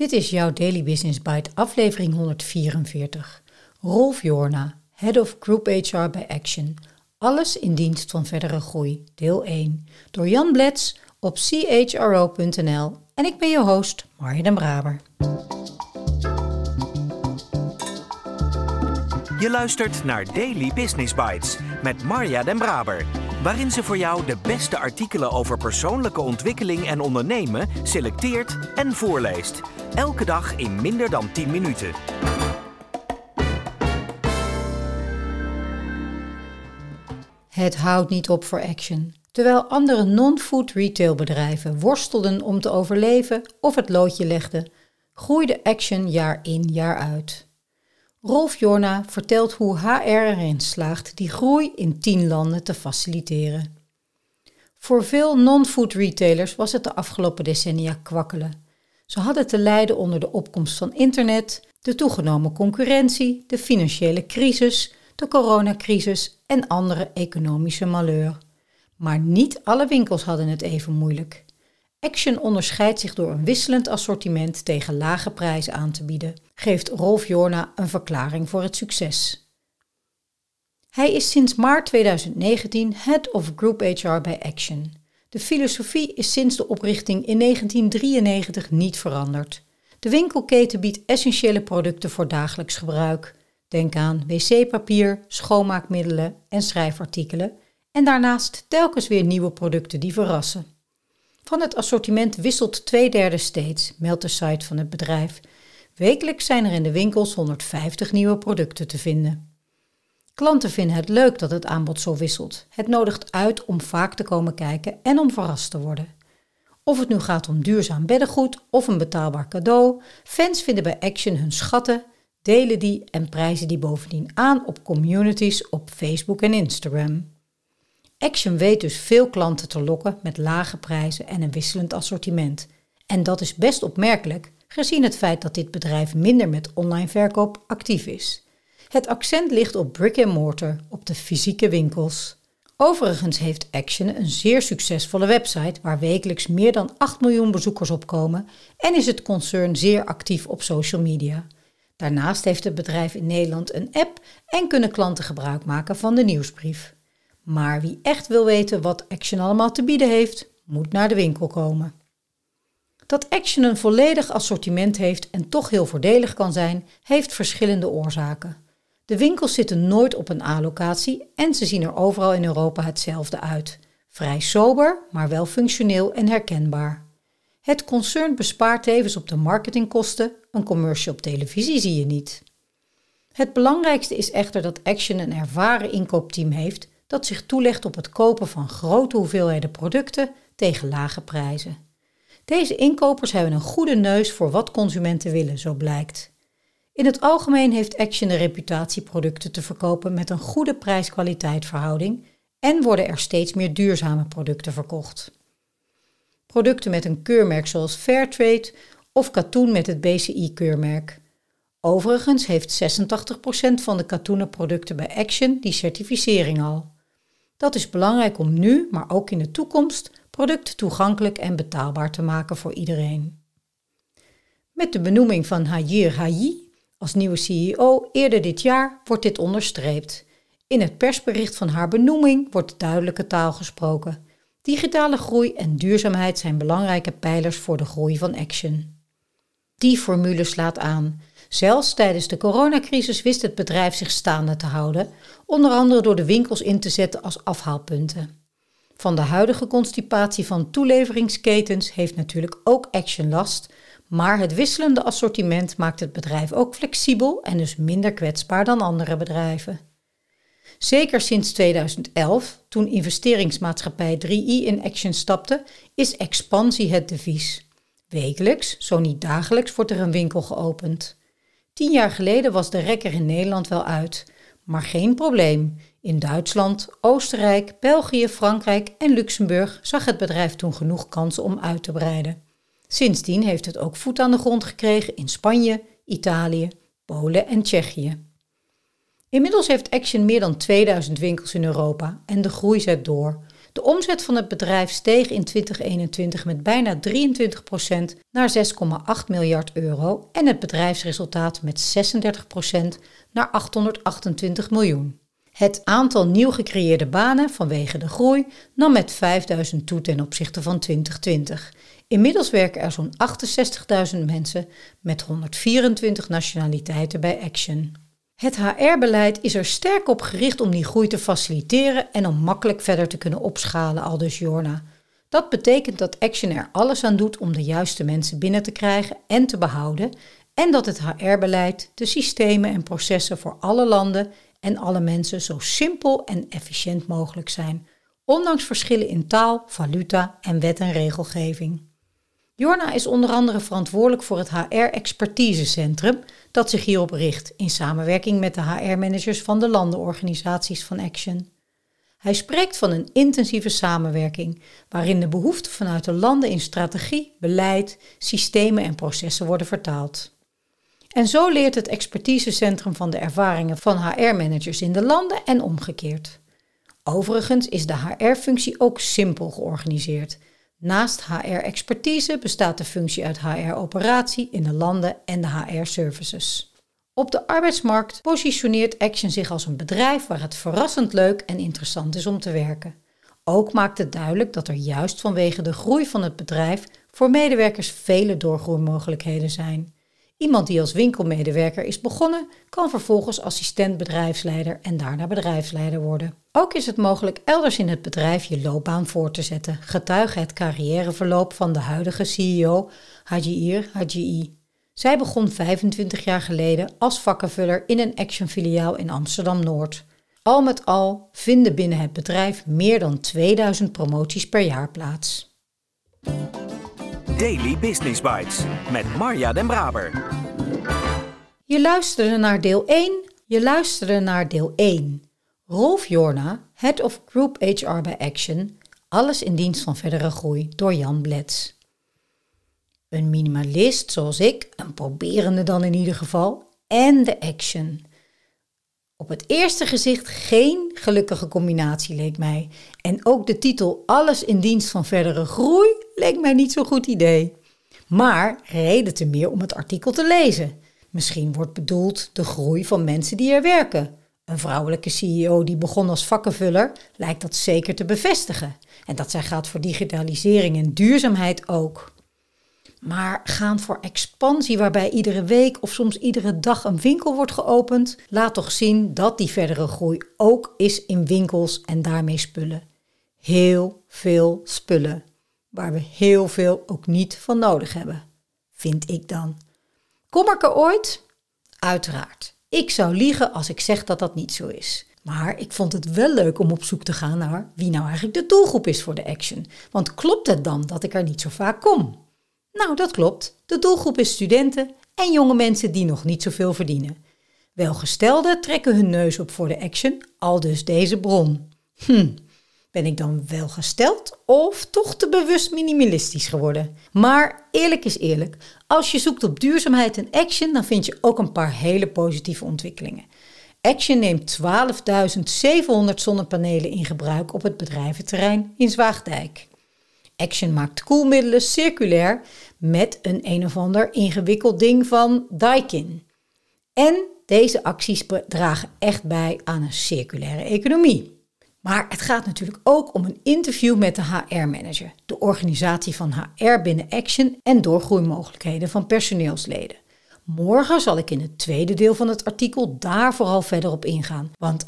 Dit is jouw Daily Business Bite, aflevering 144. Rolf Jorna, Head of Group HR bij Action. Alles in dienst van verdere groei, deel 1. Door Jan Blets op chro.nl. En ik ben je host, Marja den Braber. Je luistert naar Daily Business Bites met Marja den Braber waarin ze voor jou de beste artikelen over persoonlijke ontwikkeling en ondernemen selecteert en voorleest. Elke dag in minder dan 10 minuten. Het houdt niet op voor Action. Terwijl andere non-food retailbedrijven worstelden om te overleven of het loodje legden, groeide Action jaar in jaar uit. Rolf Jorna vertelt hoe HR erin slaagt die groei in tien landen te faciliteren. Voor veel non-food retailers was het de afgelopen decennia kwakkelen. Ze hadden te lijden onder de opkomst van internet, de toegenomen concurrentie, de financiële crisis, de coronacrisis en andere economische malheur. Maar niet alle winkels hadden het even moeilijk. Action onderscheidt zich door een wisselend assortiment tegen lage prijzen aan te bieden, geeft Rolf Jorna een verklaring voor het succes. Hij is sinds maart 2019 Head of Group HR bij Action. De filosofie is sinds de oprichting in 1993 niet veranderd. De winkelketen biedt essentiële producten voor dagelijks gebruik. Denk aan wc-papier, schoonmaakmiddelen en schrijfartikelen. En daarnaast telkens weer nieuwe producten die verrassen. Van het assortiment wisselt twee derde steeds, meldt de site van het bedrijf. Wekelijks zijn er in de winkels 150 nieuwe producten te vinden. Klanten vinden het leuk dat het aanbod zo wisselt. Het nodigt uit om vaak te komen kijken en om verrast te worden. Of het nu gaat om duurzaam beddengoed of een betaalbaar cadeau, fans vinden bij Action hun schatten, delen die en prijzen die bovendien aan op communities op Facebook en Instagram. Action weet dus veel klanten te lokken met lage prijzen en een wisselend assortiment. En dat is best opmerkelijk, gezien het feit dat dit bedrijf minder met online verkoop actief is. Het accent ligt op brick and mortar, op de fysieke winkels. Overigens heeft Action een zeer succesvolle website waar wekelijks meer dan 8 miljoen bezoekers op komen en is het concern zeer actief op social media. Daarnaast heeft het bedrijf in Nederland een app en kunnen klanten gebruik maken van de nieuwsbrief. Maar wie echt wil weten wat Action allemaal te bieden heeft, moet naar de winkel komen. Dat Action een volledig assortiment heeft en toch heel voordelig kan zijn, heeft verschillende oorzaken. De winkels zitten nooit op een A-locatie en ze zien er overal in Europa hetzelfde uit. Vrij sober, maar wel functioneel en herkenbaar. Het concern bespaart tevens op de marketingkosten, een commercial op televisie zie je niet. Het belangrijkste is echter dat Action een ervaren inkoopteam heeft dat zich toelegt op het kopen van grote hoeveelheden producten tegen lage prijzen. Deze inkopers hebben een goede neus voor wat consumenten willen, zo blijkt. In het algemeen heeft Action de reputatie producten te verkopen met een goede prijs-kwaliteit verhouding en worden er steeds meer duurzame producten verkocht. Producten met een keurmerk zoals Fairtrade of katoen met het BCI-keurmerk. Overigens heeft 86% van de katoenen producten bij Action die certificering al. Dat is belangrijk om nu, maar ook in de toekomst, producten toegankelijk en betaalbaar te maken voor iedereen. Met de benoeming van Hayir Hayi als nieuwe CEO eerder dit jaar wordt dit onderstreept. In het persbericht van haar benoeming wordt duidelijke taal gesproken. Digitale groei en duurzaamheid zijn belangrijke pijlers voor de groei van Action. Die formule slaat aan. Zelfs tijdens de coronacrisis wist het bedrijf zich staande te houden, onder andere door de winkels in te zetten als afhaalpunten. Van de huidige constipatie van toeleveringsketens heeft natuurlijk ook Action last, maar het wisselende assortiment maakt het bedrijf ook flexibel en dus minder kwetsbaar dan andere bedrijven. Zeker sinds 2011, toen investeringsmaatschappij 3i in Action stapte, is expansie het devies. Wekelijks, zo niet dagelijks, wordt er een winkel geopend. Tien jaar geleden was de rekker in Nederland wel uit, maar geen probleem. In Duitsland, Oostenrijk, België, Frankrijk en Luxemburg zag het bedrijf toen genoeg kansen om uit te breiden. Sindsdien heeft het ook voet aan de grond gekregen in Spanje, Italië, Polen en Tsjechië. Inmiddels heeft Action meer dan 2000 winkels in Europa en de groei zet door. De omzet van het bedrijf steeg in 2021 met bijna 23% naar 6,8 miljard euro en het bedrijfsresultaat met 36% naar 828 miljoen. Het aantal nieuw gecreëerde banen vanwege de groei nam met 5000 toe ten opzichte van 2020. Inmiddels werken er zo'n 68.000 mensen met 124 nationaliteiten bij Action. Het HR-beleid is er sterk op gericht om die groei te faciliteren en om makkelijk verder te kunnen opschalen, aldus Jorna. Dat betekent dat Action er alles aan doet om de juiste mensen binnen te krijgen en te behouden en dat het HR-beleid, de systemen en processen voor alle landen en alle mensen zo simpel en efficiënt mogelijk zijn, ondanks verschillen in taal, valuta en wet en regelgeving. Jorna is onder andere verantwoordelijk voor het HR-expertisecentrum dat zich hierop richt in samenwerking met de HR-managers van de landenorganisaties van Action. Hij spreekt van een intensieve samenwerking waarin de behoeften vanuit de landen in strategie, beleid, systemen en processen worden vertaald. En zo leert het expertisecentrum van de ervaringen van HR-managers in de landen en omgekeerd. Overigens is de HR-functie ook simpel georganiseerd. Naast HR-expertise bestaat de functie uit HR-operatie in de landen en de HR-services. Op de arbeidsmarkt positioneert Action zich als een bedrijf waar het verrassend leuk en interessant is om te werken. Ook maakt het duidelijk dat er juist vanwege de groei van het bedrijf voor medewerkers vele doorgroeimogelijkheden zijn. Iemand die als winkelmedewerker is begonnen, kan vervolgens assistent bedrijfsleider en daarna bedrijfsleider worden. Ook is het mogelijk elders in het bedrijf je loopbaan voor te zetten, getuige het carrièreverloop van de huidige CEO Hajiir Hajii. Zij begon 25 jaar geleden als vakkenvuller in een Action-filiaal in Amsterdam-Noord. Al met al vinden binnen het bedrijf meer dan 2000 promoties per jaar plaats. Daily Business Bites met Marja Den Braber. Je luisterde naar deel 1. Je luisterde naar deel 1. Rolf Jorna, Head of Group HR bij Action. Alles in dienst van verdere groei door Jan Blets. Een minimalist zoals ik, een proberende dan in ieder geval, en de Action. Op het eerste gezicht geen gelukkige combinatie leek mij. En ook de titel Alles in dienst van verdere groei leek mij niet zo'n goed idee. Maar reden te meer om het artikel te lezen. Misschien wordt bedoeld de groei van mensen die er werken. Een vrouwelijke CEO die begon als vakkenvuller lijkt dat zeker te bevestigen. En dat zij gaat voor digitalisering en duurzaamheid ook. Maar gaan voor expansie waarbij iedere week of soms iedere dag een winkel wordt geopend, laat toch zien dat die verdere groei ook is in winkels en daarmee spullen. Heel veel spullen, waar we heel veel ook niet van nodig hebben, vind ik dan. Kom ik er ooit? Uiteraard. Ik zou liegen als ik zeg dat dat niet zo is. Maar ik vond het wel leuk om op zoek te gaan naar wie nou eigenlijk de doelgroep is voor de action. Want klopt het dan dat ik er niet zo vaak kom? Nou, dat klopt. De doelgroep is studenten en jonge mensen die nog niet zoveel verdienen. Welgestelden trekken hun neus op voor de action, al dus deze bron. Hm, ben ik dan welgesteld of toch te bewust minimalistisch geworden? Maar eerlijk is eerlijk, als je zoekt op duurzaamheid en action, dan vind je ook een paar hele positieve ontwikkelingen. Action neemt 12.700 zonnepanelen in gebruik op het bedrijventerrein in Zwaagdijk. Action maakt koelmiddelen circulair met een een of ander ingewikkeld ding van Daikin. En deze acties dragen echt bij aan een circulaire economie. Maar het gaat natuurlijk ook om een interview met de HR-manager, de organisatie van HR binnen Action en doorgroeimogelijkheden van personeelsleden. Morgen zal ik in het tweede deel van het artikel daar vooral verder op ingaan. Want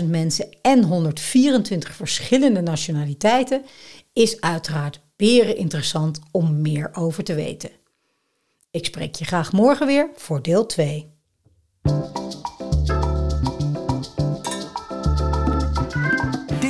68.000 mensen en 124 verschillende nationaliteiten is uiteraard beren interessant om meer over te weten. Ik spreek je graag morgen weer voor deel 2.